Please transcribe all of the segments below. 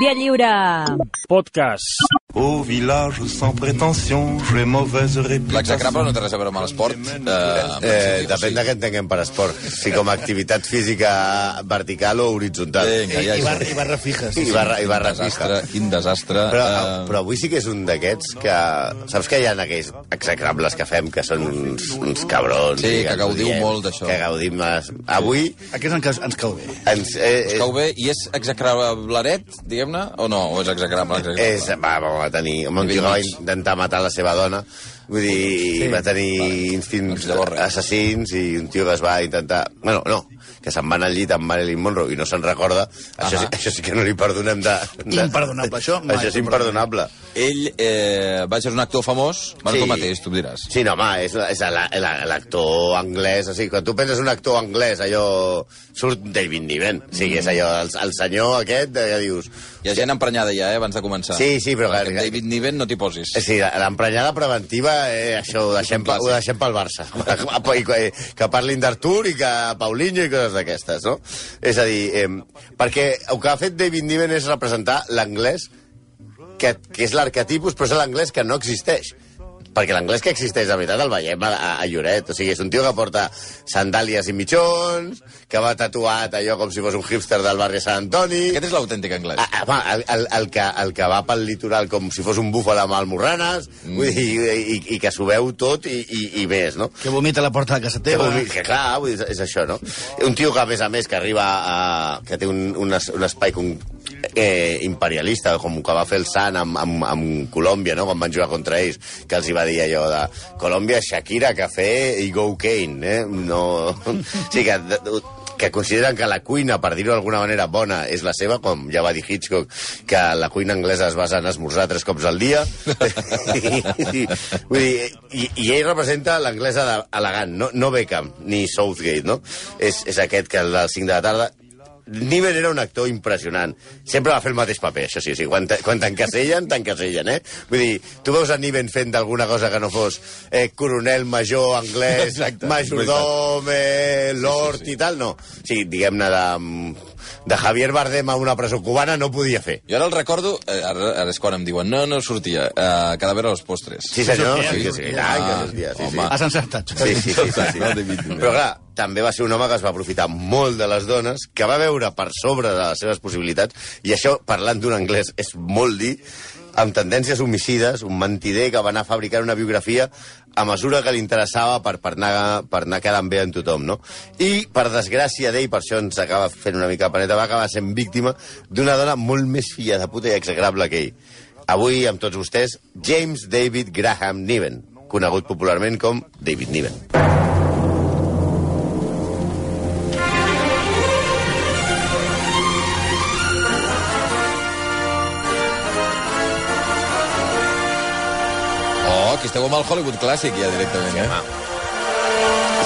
Via Lliure. Podcast. Au village sans prétention, j'ai mauvaise réputation. L'execrable no té res a veure amb l'esport. Eh, Eh, depèn de què entenguem per esport. Si com a activitat física vertical o horitzontal. Vinga, ja, I, ja. barra, I barra fijas. I barra, i Quin barra desastre, fija. quin desastre. Però, Eh, però avui sí que és un d'aquests que... Saps que hi ha aquells execrables que fem que són uns, uns cabrons? Sí, i que ens gaudiu odiem, molt d'això. Que gaudim... es- Avui Aquests ens, ens cau bé. ens... Eh, us cau bé? I és execrablaret, diguem-ne? O no? O és execrable? execrable? És, va, va, va tenir... Nivell tio que va intentar matar la seva dona, vull dir, sí. va tenir instints llavors res. assassins i un tio que es va intentar... Bueno, no, que se'n va anar al llit amb Marilyn Monroe i no se'n recorda, això, sí, això sí que no li perdonem de... de Imperdonable, això mai Això és imperdonable. Ell eh, va ser un actor famós. Bueno, Sí. tu mateix, tu em diràs. Sí, no, home, és, és la- la- l'actor anglès, o sigui, quan tu penses un actor anglès, allò... Surt David Niven, o sigui, és allò, el, el senyor aquest, que dius... Hi ha gent emprenyada ja, eh, abans de començar. Sí, sí, però... Amb David Niven no t'hi posis. Sí, l'emprenyada preventiva, eh, això ho deixem, ho deixem pel Barça. Que parlin d'Artur i que Paulinho i coses d'aquestes, no? És a dir, eh, perquè el que ha fet David Niven és representar l'anglès que, que és l'arquetipus, però és l'anglès que no existeix. Perquè l'anglès que existeix, de veritat, el veiem a, a, a Lloret. O sigui, és un tio que porta sandàlies i mitjons, que va tatuat allò com si fos un hipster del barri Sant Antoni... Aquest és l'autèntic anglès. Ah, home, el, el, el, que, el que va pel litoral com si fos un búfal amb almorranes, mm. vull dir, i, i, i que s'ho veu tot i, i, i més, no? Que vomita a la porta de casa Que, teva. vol dir- que clar, vull dir, és, és això, no? Un tio que, a més a més, que arriba a... que té un, un, es- un espai com, eh, imperialista, com que va fer el Sant amb, amb, amb Colòmbia, no?, quan van jugar contra ells, que els hi va dir allò de Colòmbia, Shakira, cafè i go Kane, eh? No... Sí, que, que consideren que la cuina, per dir-ho d'alguna manera, bona és la seva, com ja va dir Hitchcock, que la cuina anglesa es basa en esmorzar tres cops al dia. I, i, vull dir, i, i ell representa l'anglesa elegant, no, no Beckham ni Southgate, no? És, és aquest que el del 5 de la tarda Niven era un actor impressionant. Sempre va fer el mateix paper, això sí. Sigui, quan, quan t'encasellen, t'encasellen, eh? Vull dir, tu veus a Niven fent d'alguna cosa que no fos eh, coronel, major, anglès, Exacte, majordom, eh, lord i tal, no. Sigui, diguem-ne de, de Javier Bardem a una presó cubana no podia fer. Jo ara el recordo, eh, ara, ara és quan em diuen, no, no sortia, eh, cadàver a los postres. Sí, senyor. Sí, sí, sí, sí, Ah, sortia, sí, sí. home. Has encertat. Sí, sí, sí, sí, sí. No, David Niven. Però clar, també va ser un home que es va aprofitar molt de les dones, que va veure per sobre de les seves possibilitats, i això, parlant d'un anglès, és molt dir, amb tendències homicides, un mentider que va anar fabricant una biografia a mesura que li interessava per, per, anar, per anar quedant bé en tothom, no? I, per desgràcia d'ell, per això ens acaba fent una mica paneta, va acabar sent víctima d'una dona molt més filla de puta i execrable que ell. Avui, amb tots vostès, James David Graham Niven, conegut popularment com David Niven. Que esteu amb el Hollywood clàssic ja directament, eh? És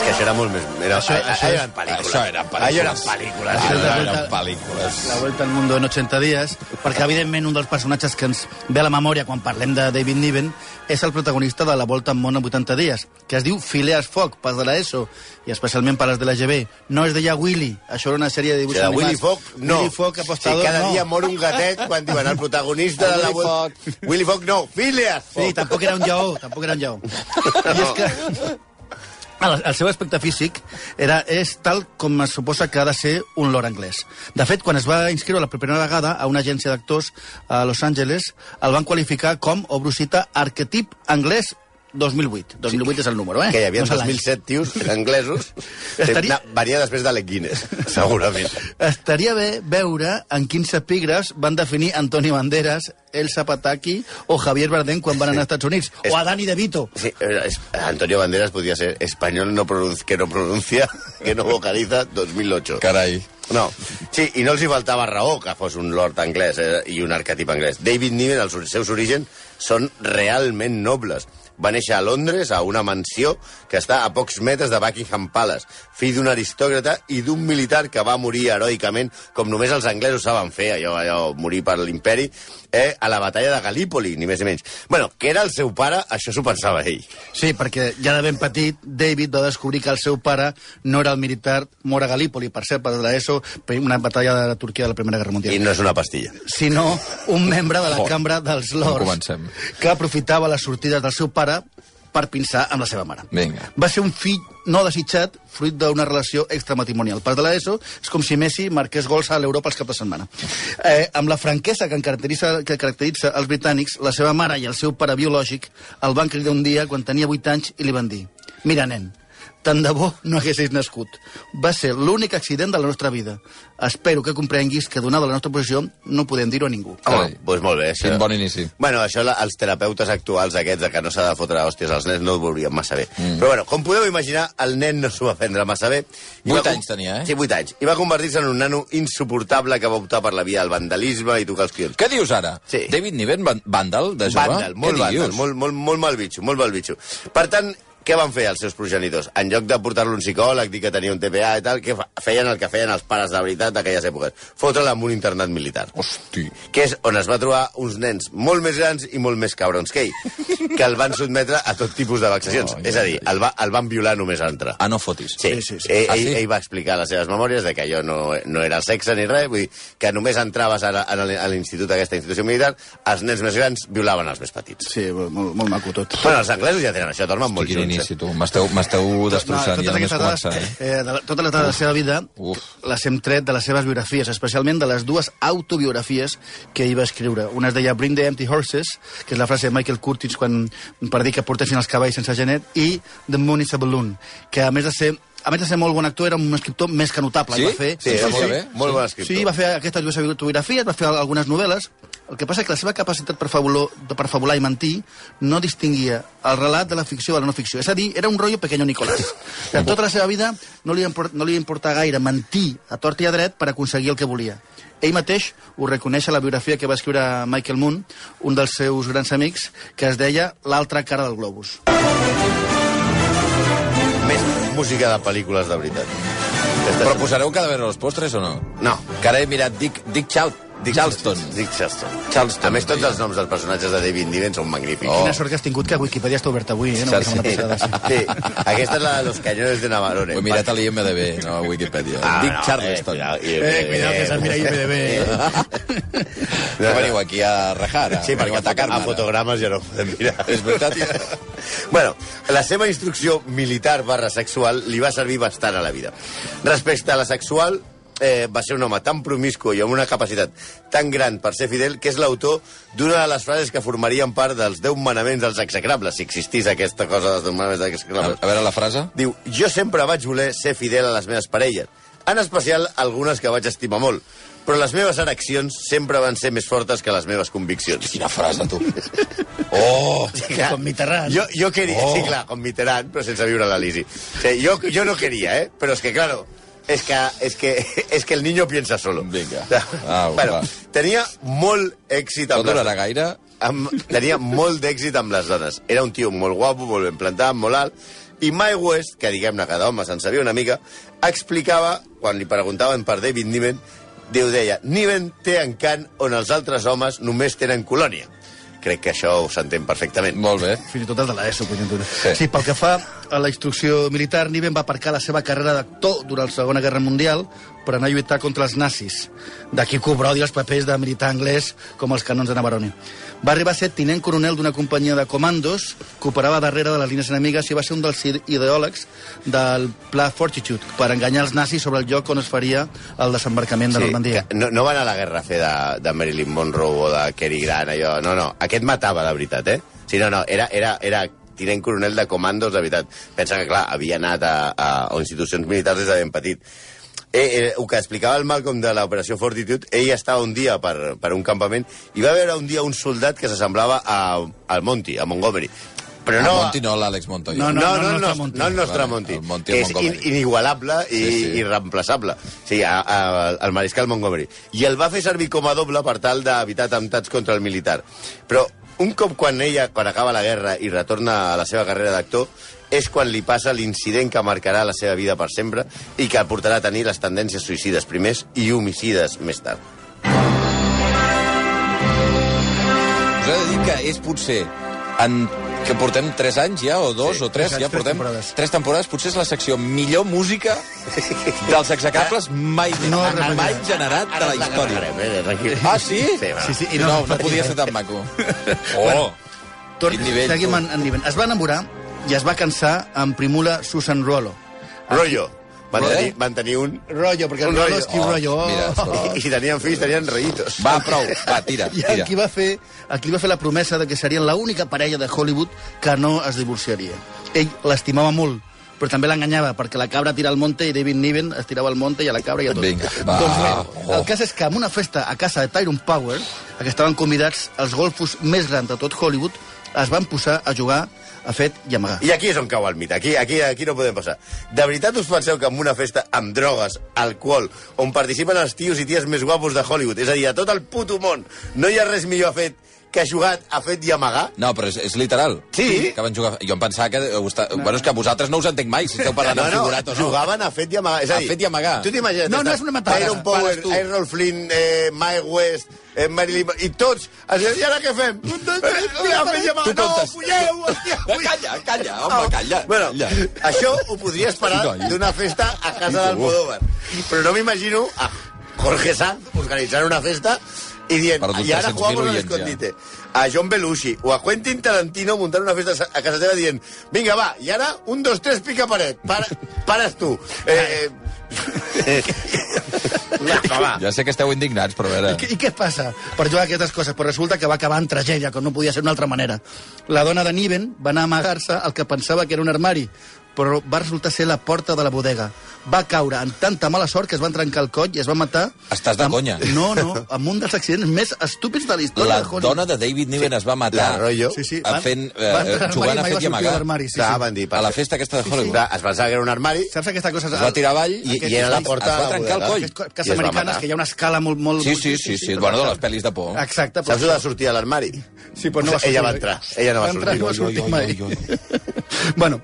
que això era molt més... Era, Això- això, això això eren pel·lícules. Això eren pel·lícules. Allò eren pel·lícules. Això no, eren pel·lícules. La Vuelta al Mundo en 80 dies, perquè evidentment un dels personatges que ens ve a la memòria quan parlem de David Niven és el protagonista de La Volta al Món en 80 dies, que es diu Phileas Fogg, pas de l'ESO, i especialment per les de la GB. No es deia Willy, això era una sèrie de O dibuixos sigui, de Willy. Fogg, no. Willy Fogg, apostador, sí, cada no. dia mor un gatet quan diuen el protagonista de la... Willy Vuel- Willy Fogg, no. Phileas Fogg. Sí, tampoc era un lleó, tampoc era un lleó. I és que el, el seu aspecte físic era, és tal com es suposa que ha de ser un lord anglès. De fet, quan es va inscriure la primera vegada a una agència d'actors a Los Angeles, el van qualificar com o brusita arquetip anglès 2008. 2008 és el número, eh? Que hi havia No és l'any. 2007 tios anglesos. Estaria- Varia després de l'Equines, segurament. Estaria bé veure en quins epígrafs van definir Antonio Banderas, Elsa Pataki o Javier Bardem quan van anar als Estats Units. És- O a Dani De Vito. Sí, eh, es- Antonio Banderas podía ser español no pronun- que no pronuncia, que no vocaliza 2008. Carai. No, sí, i no els hi faltava raó que fos un lord anglès eh, i un arquetip anglès. David Niven, els seus orígens, són realment nobles. Va néixer a Londres, a una mansió que està a pocs metres de Buckingham Palace, fill d'un aristòcrata i d'un militar que va morir heroicament, com només els anglesos saben fer, allò, allò morir per l'imperi, eh, a la batalla de Galípoli, ni més ni menys. Bueno, que era el seu pare, això s'ho pensava ell. Sí, perquè ja de ben petit David va descobrir que el seu pare no era el militar mort a Galípoli, per cert, per l'ESO, una batalla de la Turquia de la Primera Guerra Mundial. I no és una pastilla. sinó un membre de la Joder. cambra dels lords comencem. que aprofitava les sortides del seu pare per pinçar amb la seva mare. Vinga. Va ser un fill no desitjat, fruit d'una relació extramatrimonial. Per de l'ESO, és com si Messi marqués gols a l'Europa els cap de setmana. Eh, amb la franquesa que, caracteritza, que caracteritza els britànics, la seva mare i el seu pare biològic el van cridar un dia quan tenia 8 anys i li van dir «Mira, nen, tant de bo no haguessis nascut. Va ser l'únic accident de la nostra vida. Espero que comprenguis que, donada la nostra posició, no podem dir-ho a ningú. Home, Carai. doncs molt bé. Això... Quin bon inici. Bueno, això la, els terapeutes actuals aquests de que no s'ha de fotre hòsties als nens no ho veurien massa bé. Mm. Però bueno, com podeu imaginar, el nen no s'ho va prendre massa bé. I Vuit va anys tenia, eh? Sí, vuit anys. I va convertir-se en un nano insuportable que va optar per la via del vandalisme i tocar els quions. Què dius ara? Sí. David Niven, van- vàndal, de jove? Vàndal, molt vàndal, molt, molt, molt mal bitxo, molt mal bitxo. Per tant, què van fer els seus progenitors? En lloc de portar-lo a un psicòleg, dir que tenia un TPA i tal, què fa? feien el que feien els pares de veritat d'aquelles èpoques? Fotre'l en un internat militar. Hosti. que és on es va trobar uns nens molt més grans i molt més cabrons que ell, que el van sotmetre a tot tipus de vexacions. Oh, és a dir, el, va, el van violar només a entrar. Ah, no fotis. Sí, Sí, sí, sí. Ell, Ah, ell, sí? ell va explicar a les seves memòries de que allò no, no era sexe ni res, vull dir, que només entraves a, a a l'institut, aquesta institució militar, els nens més grans violaven els més petits. Sí, molt, molt maco tot. Bueno, els anglesos ja tenen això, dormen molt junts. Inici, tu. M'esteu destrossant, totes ja només dades, començar, eh? eh, de la, les dades de la seva vida Uf. les hem tret de les seves biografies, especialment de les dues autobiografies que ell va escriure. Una es deia Bring the Empty Horses, que és la frase de Michael Curtis quan, per dir que portessin els cavalls sense genet, i The Moon is a Balloon, que a més de ser a més de ser molt bon actor, era un escriptor més que notable. Sí? Va fer, Sí, era Sí, molt, sí. bé, molt bon escriptor. Sí, va fer aquestes dues autobiografies, va fer algunes novel·les. El que passa és que la seva capacitat per fabular, per fabular i mentir no distinguia el relat de la ficció de la no ficció. És a dir, era un rotllo pequeño Nicolás. En tota la seva vida no li, import, no li importa gaire mentir a tort i a dret per aconseguir el que volia. Ell mateix ho reconeix a la biografia que va escriure Michael Moon, un dels seus grans amics, que es deia L'altra cara del globus. Més música de pel·lícules de veritat. Però posareu cada vegada els postres o no? No. Que ara he mirat Dick, Dick Chal Dick Charleston. Dick Charleston. Charleston, A més, tots els noms dels personatges de David Niven són magnífics. Oh. Quina sort que has tingut que Wikipedia està oberta avui, eh? No, Sí, Sí, passada, sí. sí. Aquesta és la de los cañones de Navarone. Ho he mirat a l'IMDB, no a Wikipedia. Ah, Dick no, Charleston. Eh, cuidado, Eh, cuidado, que se'l mira IMDB, eh? Que veniu aquí a rajar, a, Sí, veniu perquè a atacar-me. a fotogrames ja no podem mirar. És veritat? bueno, la seva instrucció militar barra sexual li va servir bastant a la vida. Respecte a la sexual, eh, va ser un home tan promiscu i amb una capacitat tan gran per ser fidel que és l'autor d'una de les frases que formarien part dels 10 manaments dels execrables, si existís aquesta cosa dels 10 manaments dels A, execrables. a veure la frase. Diu, jo sempre vaig voler ser fidel a les meves parelles, en especial algunes que vaig estimar molt, però les meves ereccions sempre van ser més fortes que les meves conviccions. Quina frase, tu. Oh! Clar, Com Mitterrand. Jo, jo quería, Oh. sí, clar, con Mitterrand, però sense viure a la Lisi. O sigui, jo, jo no quería, ¿eh? Pero es que, claro, es que, es que, es que el niño piensa solo. Vinga. Ah, Au, bueno, va. tenia molt èxit No amb les gaire? amb, tenia molt d'èxit amb les dones. Era un tio molt guapo, molt ben plantat, molt alt, i Mae West, que diguem-ne cada home se'n sabia una mica, explicava, quan li preguntaven per David Niven, Déu deia, Niven té encant on els altres homes només tenen colònia. Crec que això ho s'entén perfectament. Molt bé. Fins i tot el de l'ESO. Sí. Sí. sí, pel que fa a la instrucció militar, Niven va aparcar la seva carrera d'actor durant la Segona Guerra Mundial per anar a lluitar contra els nazis. D'aquí obrodi els papers de militar anglès com els canons de Navarone. Va arribar a ser tinent coronel d'una companyia de comandos que operava darrere de les línies enemigues i va ser un dels ide- ideòlegs del Pla Fortitude per enganyar els nazis sobre el lloc on es faria el desembarcament de Normandia. que no, no va anar a la guerra a fer de, de Marilyn Monroe o de Cary Grant, allò. No, no, aquest matava de veritat, eh? Sí, no, no, era, era, era tinent coronel de comandos, de veritat. Pensa que, clar, havia anat a, a, a institucions militars des de ben petit. Eh, eh, el que explicava el Malcolm de l'operació Fortitude, ell estava un dia per, per un campament i va veure un dia un soldat que s'assemblava a, al Monty, a Montgomery. Però no, No, Monti no, l'Àlex Montoya. No, no, no, no, no, no, Monty. no el nostre Monty, el Monty que és in, inigualable i Sí, sí. irreemplaçable. Sí, a, a, el mariscal Montgomery. I el va fer servir com a doble per tal d'evitar atemptats contra el militar. Però un cop quan ella, quan acaba la guerra i retorna a la seva carrera d'actor, és quan li passa l'incident que marcarà la seva vida per sempre i que el portarà a tenir les tendències suïcides primers i homicides més tard. Us he de dir que és potser en que portem 3 anys ja, o 2 Sí, o 3, tres anys, ja tres portem temporades. 3 temporades, potser és la secció millor música dels execrables mai, No es mai generat de la història. Eh. Ah, sí? Sí. Sí, sí, I no, no- no, podia ser tan maco. Oh! Tor Quin nivell, seguim en, en nivell. Es va enamorar i es va cansar amb Primula Susan Rollo. Rollo. Van Eh? tenir, van tenir un... Rollo, perquè Un Rollo rollo. es diu Oh, Rollo. mira, escolta. I si tenien fills, tenien rollitos. Va, prou. Va, tira, I tira. aquí va fer, aquí va fer la promesa de que serien l'única parella de Hollywood que no es divorciaria. Ell l'estimava molt, però també l'enganyava, perquè la cabra tira al monte i David Niven es tirava al monte i a la cabra i a tot. Vinga, va. doncs bé, Oh. el cas és que en una festa a casa de Tyrone Power, a què estaven convidats els golfos més grans de tot Hollywood, es van posar a jugar a fet i amagar. I aquí és on cau el mite. Aquí, aquí, aquí no podem passar. De veritat us penseu que en una festa amb drogues, alcohol, on participen els tios i ties més guapos de Hollywood, és a dir, a tot el puto món, no hi ha res millor a fet que jugat a fet i amagar? No, però és, és literal. Sí. Que van jugar... Jo em pensava que... Està... Bueno, és que vosaltres no us entenc mai, si esteu parlant No, no, figurat o no. jugaven a fet i amagar. És a, A dir, fet i amagar. Tu t'imagines... No, no és una metàfora. Iron Power. Errol Flynn, eh, Mike West, eh, Marilyn... I tots... I ara què fem? A. Tu No, comptes. fulleu. Calla, calla, home, calla. Bueno, calla. això ho podria esperar d'una festa a casa d'Almodóvar. Però no m'imagino a Jorge Sanz organitzant una festa i dient, i ara 300.000 jugamos al oients, ja. escondite. A John Belushi o a Quentin Tarantino muntant una festa a casa teva dient vinga, va, i ara un, dos, tres, pica paret. Para, pares tu. Eh, eh, va. Ja sé que esteu indignats, però a veure... I, I què passa per jugar a aquestes coses? Però resulta que va acabar en tragèdia, com no podia ser d'una altra manera. La dona de Niven va anar a amagar-se el que pensava que era un armari, però va resultar ser la porta de la bodega. Va caure en tanta mala sort que es van trencar el coll i es va matar... Estàs de amb- conya. No, no, amb un dels accidents més estúpids de la història La de Hollywood. dona de David Niven es va La matar Rollo. Sí, sí, a van- fent, eh, va a jugant a fet va i amagar. Sí, Clar, sí. van dir, A la festa aquesta de Hollywood. Clar, es pensava que era un armari Saps aquesta cosa? Es va tirar avall i, i era la porta Es va de la trencar el bodega. coll. Aquestes va americanes que hi ha una escala molt... molt Sí, sí, sí, sí, bueno, de les pel·lis de por. Exacte. però Saps de sortir a l'armari? Sí, però no va sortir Ella va entrar. Ella no va sortir. no va sortir mai. bueno,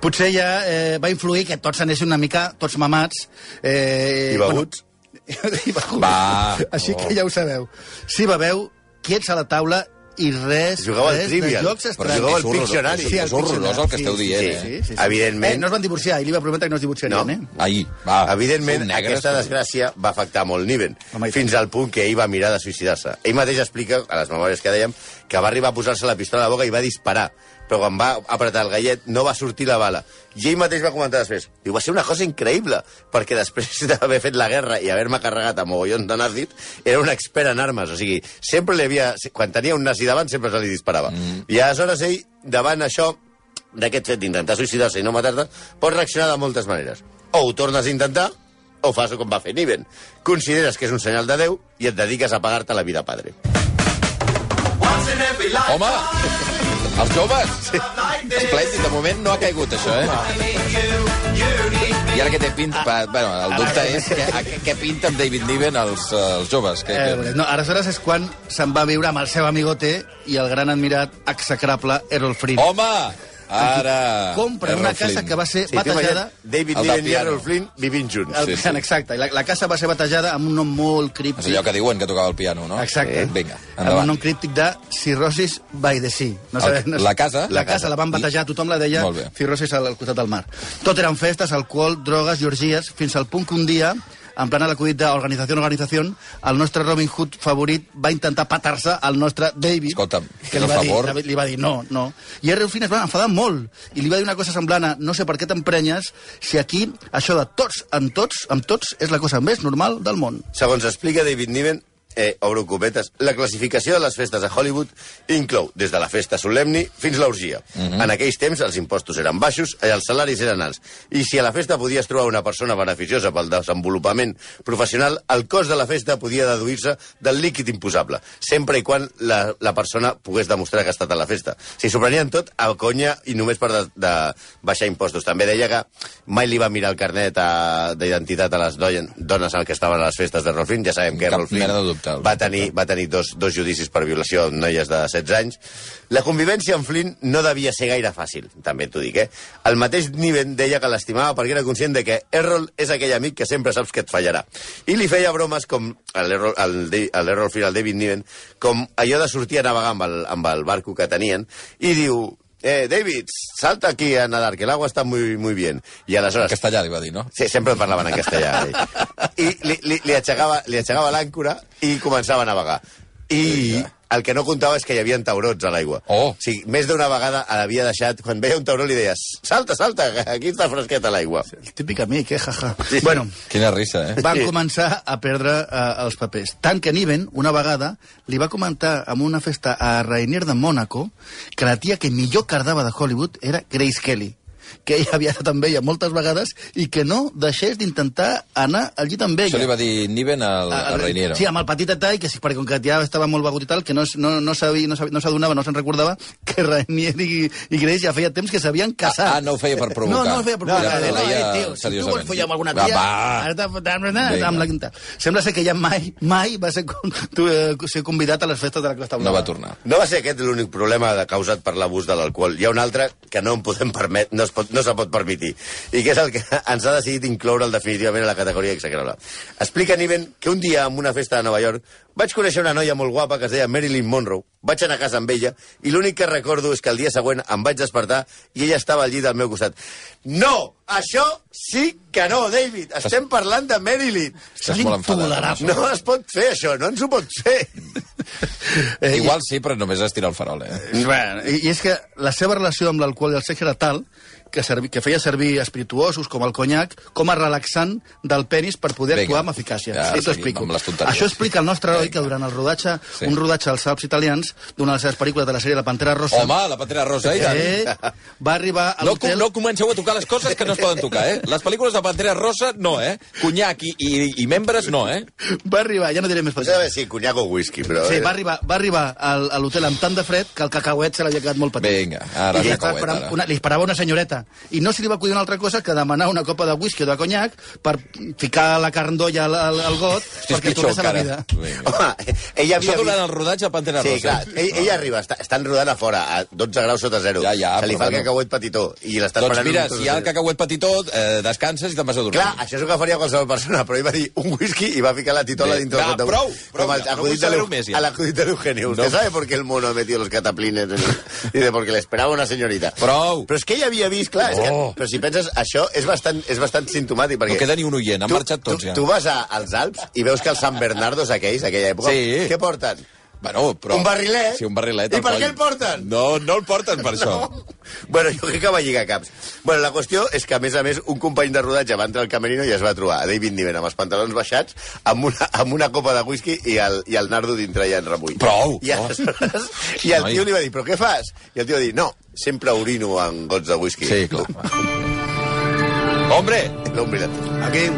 potser ja eh, va influir que tots anessin una mica, tots mamats. Eh, I beguts. Bueno, I beguts. Va. Així que ja ho sabeu. Si beveu, quiets a la taula i res, Jugueu al res Trivial. de jocs Però jugueu al És Pictionary. és al horrorós el que esteu dient, sí, eh? Sí, sí, sí. Evidentment. Eh, no es van divorciar, ell li va prometre que no es divorciarien, No. eh? Ahir, va. Evidentment, negres, aquesta desgràcia va afectar molt Niven, Home, i fins al punt que ell va mirar de suïcidar-se. Ell mateix explica, a les memòries que dèiem, que va arribar a posar-se la pistola a la boca i va disparar, però quan va apretar el gallet no va sortir la bala. I ell mateix va comentar després, diu, va ser una cosa increïble, perquè després d'haver fet la guerra i haver-me carregat a mogollons de nazis, era un expert en armes, o sigui, sempre li havia... Quan tenia un nazi davant, sempre se li disparava. Mm. I aleshores ell, davant això, d'aquest fet d'intentar suïcidar-se i no matar-te, pot reaccionar de moltes maneres. O ho tornes a intentar, o fas com va fer Niven. Consideres que és un senyal de Déu i et dediques a pagar-te la vida padre. Home, els joves. Esplèndid, de moment no ha caigut això, eh? I ara què té pinta? Pa, bueno, el dubte és que, què- pinta amb David Niven els, eh, els joves? Que, Eh, que... no, aleshores és quan se'n va viure amb el seu amigote i el gran admirat execrable Errol Flynn. Home, ara... Compra una casa Flynn. que va ser Sí, batejada... David Niven i. Errol Flynn vivint junts. El Sí, sí, sí. Exacte, la, la casa va ser batejada amb un nom molt És críptic. allò que diuen que tocava el piano, no? Exacte. Eh? Vinga, amb un endavant. nom críptic de Cirrosis by the Sea. No El- no la casa? La, La casa, casa. la van batejar, tothom la deia. Cirrosis al, al costat del mar. Tot eren festes, alcohol, drogues i orgies, fins al punt que un dia en plana l'acudit d'organització organització, el nostre Robin Hood favorit va intentar patar-se al nostre David, Escolta'm, que li va, dir, favor. li va dir no, no. I Errol Flynn es va enfadar molt i li va dir una cosa semblant a no sé per què t'emprenyes si aquí això de tots amb tots, amb tots, és la cosa més normal del món. Segons explica David Niven, eh, obro cometes, la classificació de les festes a Hollywood inclou des de la festa solemni fins l'orgia. Uh -huh. En aquells temps els impostos eren baixos i els salaris eren alts. I si a la festa podies trobar una persona beneficiosa pel desenvolupament professional, el cost de la festa podia deduir-se del líquid imposable, sempre i quan la, la persona pogués demostrar que ha estat a la festa. Si s'ho prenien tot a conya i només per de, de baixar impostos. També deia que mai li va mirar el carnet a- d'identitat a les dones al que estaven a les festes de Rolfin. Ja sabem que Cap El Va tenir, va tenir dos, dos judicis per violació amb noies de 16 anys. La convivència amb Flynn no devia ser gaire fàcil, també t'ho dic, eh? El mateix Niven deia que l'estimava perquè era conscient de que Errol és aquell amic que sempre saps que et fallarà. I li feia bromes com l'Errol Flynn, el David Niven, com allò de sortir a navegar amb el, amb el barco que tenien, i diu, eh, David, salta aquí a nadar, que el agua está muy, muy bien. I En aleshores... castellà li va dir, no? Sí, sempre parlaven en castellà. ell. I li, li, li aixecava l'àncora i començava a navegar. I el que no comptava és que hi havia taurons a l'aigua. Oh. O sigui, més d'una vegada l'havia deixat... Quan veia un tauró li deies, salta, salta, aquí està fresquet a l'aigua. El típic amic, eh, jaja. Bueno, Quina risa, eh? van Sí. començar a perdre eh, els papers. Tant que Niven, una vegada, li va comentar en una festa a Rainier de Mònaco que la tia que millor cardava de Hollywood era Grace Kelly que ella havia estat amb ella moltes vegades i que no deixés d'intentar anar al llit amb ella. Això li va dir Niven al, al Reiniero. Sí, amb el petit detall, que sí, perquè com que ja estava molt begut i tal, que no, no, no sabia, no sabia- no s'adonava, no se'n recordava, que Rainier i, i Grace ja feia temps que s'havien casat. Ah, ah, no ho feia per provocar. No, no ho feia per provocar. No, ho deia eh, tio, si tu vols follar amb alguna tia... va. amb la- Vinga. amb la quinta. Sembla ser que ja mai, mai va ser, con- tu, eh, ser convidat a les festes de la Costa No Blava. va tornar. No va ser aquest l'únic problema de, causat per l'abús de l'alcohol. Hi ha un altre que no en podem permet, no, es pot, no se pot permetre, i que és el que ens ha decidit incloure'l definitivament a la categoria execrable. Explica Niven que un dia en una festa de Nova York vaig conèixer una noia molt guapa que es deia Marilyn Monroe, vaig anar a casa amb ella i l'únic que recordo és que el dia següent em vaig despertar i ella estava al llit al meu costat. No! Això sí que no, David! Estem parlant de Marilyn! Estàs molt enfadat. No es pot fer, això, no ens ho pot fer. Eh, Igual sí, però només es tira el farol, eh? Bueno, i, I és que la seva relació amb l'alcohol i el sexe era tal que, servi, que feia servir espirituosos com el conyac com a relaxant del penis per poder Vinga. actuar amb eficàcia. Ja, I t'ho explico. Això explica el nostre heroi que durant el rodatge, Sí. sí. un rodatge als Alps italians, d'una de les seves pel·lícules de la sèrie La Pantera Rosa, Home, la Pantera Rosa, i tant. eh, va arribar a No, com, l'hotel... no comenceu a tocar les coses que no es poden tocar, eh? Les pel·lícules de Pantera Rosa, no, eh? Conyac i, i, i membres, no, eh? Va arribar, ja no diré més No per sé saber si conyac o whisky, però... Sí, va arribar, va arribar al, a l'hotel amb tant de fred que el cacauet se l'havia quedat molt petit. Vinga, ara I cacauet, ara. Una, li esperava una senyoreta. I no se li va acudir una altra cosa que demanar una copa de whisky o de conyac per ficar la carn d'olla al, al, al got Hosti, perquè tornés a la vida. Vinga. Home, ella havia Això durant el rodatge de Pantera Sí, Rosa. clar, ell, ella arriba, està, estan rodant a fora, a 12 graus sota zero. Ja, ja, Se li fa el cacauet petitó i l'està Doncs mira, si hi ha el cacauet petitó, eh, descanses i te'n vas a dormir. Clar, això és el que faria qualsevol persona, però ell va dir un whisky i va ficar la titola Bé, dintre del cotó. prou, prou, Com el ja, no acudit vull de més, ja. al acudit de l'Eugenio. ¿Usted No. sabe por qué el mono ha metido los cataplines? Dice, porque le esperaba una señorita. Prou. Però és que ell havia vist, clar, és que, Oh. però si penses, això és bastant, és bastant simptomàtic, perquè... No queda ni un oient, han marxat tots tu, ja. Tu vas a, als Alps i veus que els San Bernardos aquells, aquella època, Sí. què porten? Bueno, però... Un barrilet? Sí, un barrilet. I per coll. què el porten? No, no el porten per això. Bueno, jo crec que va lligar caps. Bueno, la qüestió és que, a més a més, un company de rodatge va entrar al camerino i es va trobar a David Niven amb els pantalons baixats, amb una, amb una copa de whisky i el, i el nardo dintre ja en remull. Prou! I, aleshores, i el tio li va dir, però què fas? I el tio va dir, no, sempre orino en gots de whisky. Sí, clar. Hombre! Tia. Aquí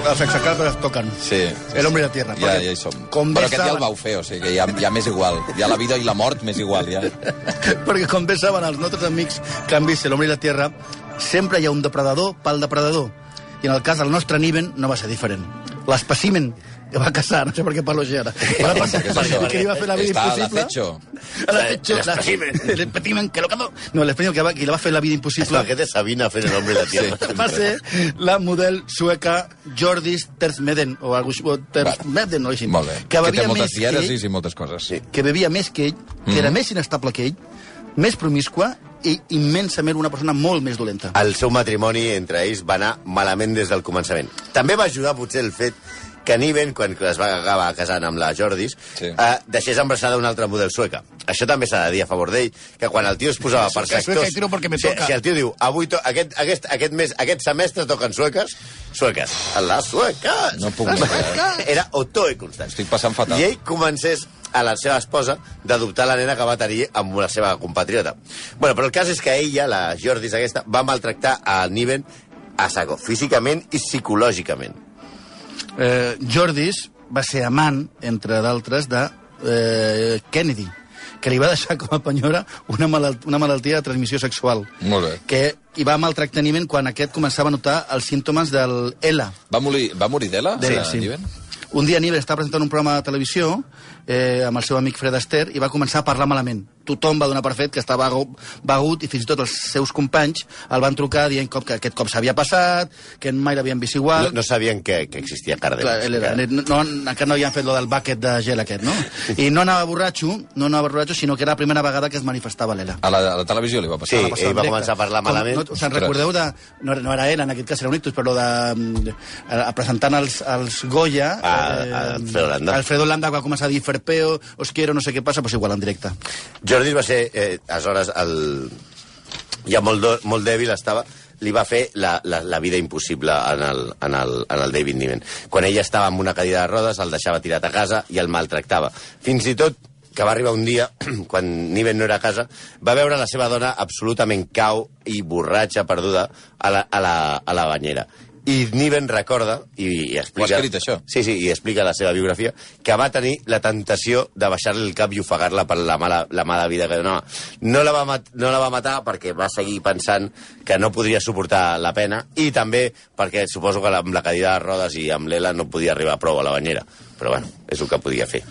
els exacalpes toquen. Sí. El hombre i la tierra. Ja, ja hi som. Com Però aquest ja el vau fer, o sigui que ja, ja m'és igual. Ja la vida i la mort m'és igual, ja. Perquè com bé saben els nostres amics que han vist l'home i la tierra, sempre hi ha un depredador pel depredador. I en el cas del nostre Niven no va ser diferent. L'espècimen va caçar, no sé per què parlo així ara, va passar que li va fer la vida Està a impossible. l'acecho. L'acecho. L'espècimen que lo cazó. No, l'espècimen que, va, que li va fer la vida impossible Aquest és Sabina fent l'home i la tia. va ser la model sueca Jordis Tersmeden, o algo així, o Tersmeden, o així. Molt bé. Que Que té moltes que ell, dièresis i moltes coses. Sí. que bevia més que ell, que era més inestable que ell, més promiscua i immensament una persona molt més dolenta. El seu matrimoni entre ells va anar malament des del començament. També va ajudar potser el fet que Niven, quan es va acabar casant amb la Jordis, Sí. eh, deixés embarassada una altra model sueca. Això també s'ha de dir a favor d'ell, que quan el tio es posava per Sueca, sectors... sueca i tiro me si, si el tio diu, avui to aquest, aquest, aquest, mes, aquest semestre toquen sueques, sueques. Les sueques! No puc eh? Era Otoe constant. Estic passant fatal. I ell comencés a la seva esposa d'adoptar la nena que va tenir amb la seva compatriota. Bueno, però el cas és que ella, la Jordis aquesta, va maltractar a Niven a saco, físicament i psicològicament. Eh, Jordis va ser amant, entre d'altres, de eh, Kennedy, que li va deixar com a penyora una, malalt una malaltia de transmissió sexual. Molt bé. Que hi va maltractaniment quan aquest començava a notar els símptomes del ELA. Va morir, va morir d'Ela? D'ELA, sí. Niven? Un dia Niven estava presentant un programa de televisió eh, amb el seu amic Fred Astaire i va començar a parlar malament. Tothom va donar per fet que estava begut, i fins i tot els seus companys el van trucar dient com que aquest cop s'havia passat, que mai l'havien vist igual... No, no sabien que, que existia Cardem. Clar, ell era, no, no, encara no havien fet lo del bucket de gel aquest, no? I no anava borratxo, no anava borratxo, sinó que era la primera vegada que es manifestava l'Ela. A la, a la televisió li va Sí, passar. Va passar ell va començar a parlar Com- malament. No, us en recordeu de... No, era- no era ell, en aquest cas era un ictus, però de, de, eh, presentant els, els Goya... Ah, Alfredo Landa. Alfredo Landa va començar a dir Ferpeo, os quiero, no sé què passa, doncs igual en directe. Jordi va ser, eh, aleshores, el... ja molt, do, molt dèbil estava, li va fer la, la, la vida impossible en el, en, el, en el David Niven. Quan ella estava amb una cadira de rodes, el deixava tirat a casa i el maltractava. Fins i tot que va arribar un dia, quan Niven no era a casa, va veure la seva dona absolutament cau i borratxa, perduda, a la, a la, a la banyera. I Niven recorda, i, i explica... Ho ha escrit, això? Sí, sí, i explica la seva biografia, que va tenir la tentació de baixar-li el cap i ofegar-la per la mala, la mala vida que donava. No la, va mat, no la va matar perquè va seguir pensant que no podria suportar la pena i també perquè suposo que amb la cadira de rodes i amb l'Ela no podia arribar prou a la banyera. Però bueno, és el que podia fer.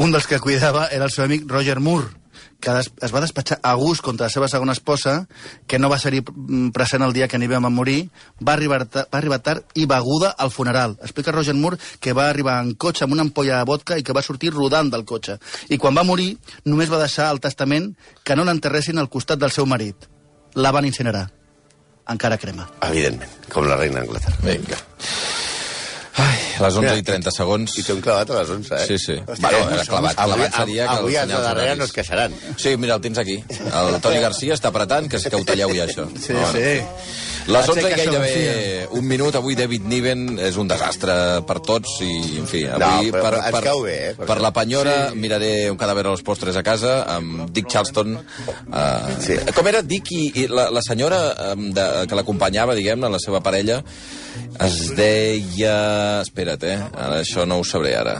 Un dels que cuidava era el seu amic Roger Moore, que des, es va despatxar a gust contra la seva segona esposa, que no va ser present el dia que Niven va morir, va arribar, va arribar tard i beguda al funeral. Explica Roger Moore que va arribar en cotxe amb una ampolla de vodka i que va sortir rodant del cotxe. I quan va morir, només va deixar al testament que no l'enterressin al costat del seu marit. La van incinerar. Encara crema. Evidentment, com la reina d'Anglaterra. Vinga. Les 11 i 30 segons. I t'ho hem clavat a les 11, eh? Sí, sí. Bueno, era clavat. Avui, Clavat seria que avui els de darrere no es queixaran. Sí, mira, el tens aquí. El Toni Garcia està apretant que, que ho talleu ja, això. Sí, No, sí. Les 11 i gairebé un minut. Avui David Niven és un desastre per tots i, en fi, avui No, però per, per, cau bé, eh? per la penyora miraré un cadàver a los postres a casa amb Dick Charleston. Uh, Sí. Com era Dick i, i la, la senyora um, de, que l'acompanyava, diguem-ne, la seva parella, es deia... Espera't, eh? Ara, això no ho sabré ara.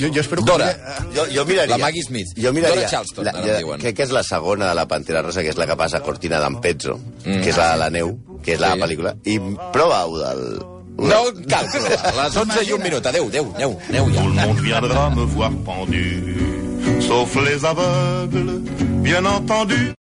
Jo, jo espero Dora. Que... Jo, jo miraria... La Maggie Smith. Jo miraria... Dora Charleston, ara ja, en diuen. Crec que és la segona de la Pantera Rosa, que és la que passa a Cortina d'Ampezzo, mm. que és la de la neu, que és la Sí. pel·lícula. I prova-ho del... No cal provar. A les 11 i un minut. Adéu, adéu, aneu ja. Tout le monde viendra me voir pendu, sauf les aveugles, bien entendu.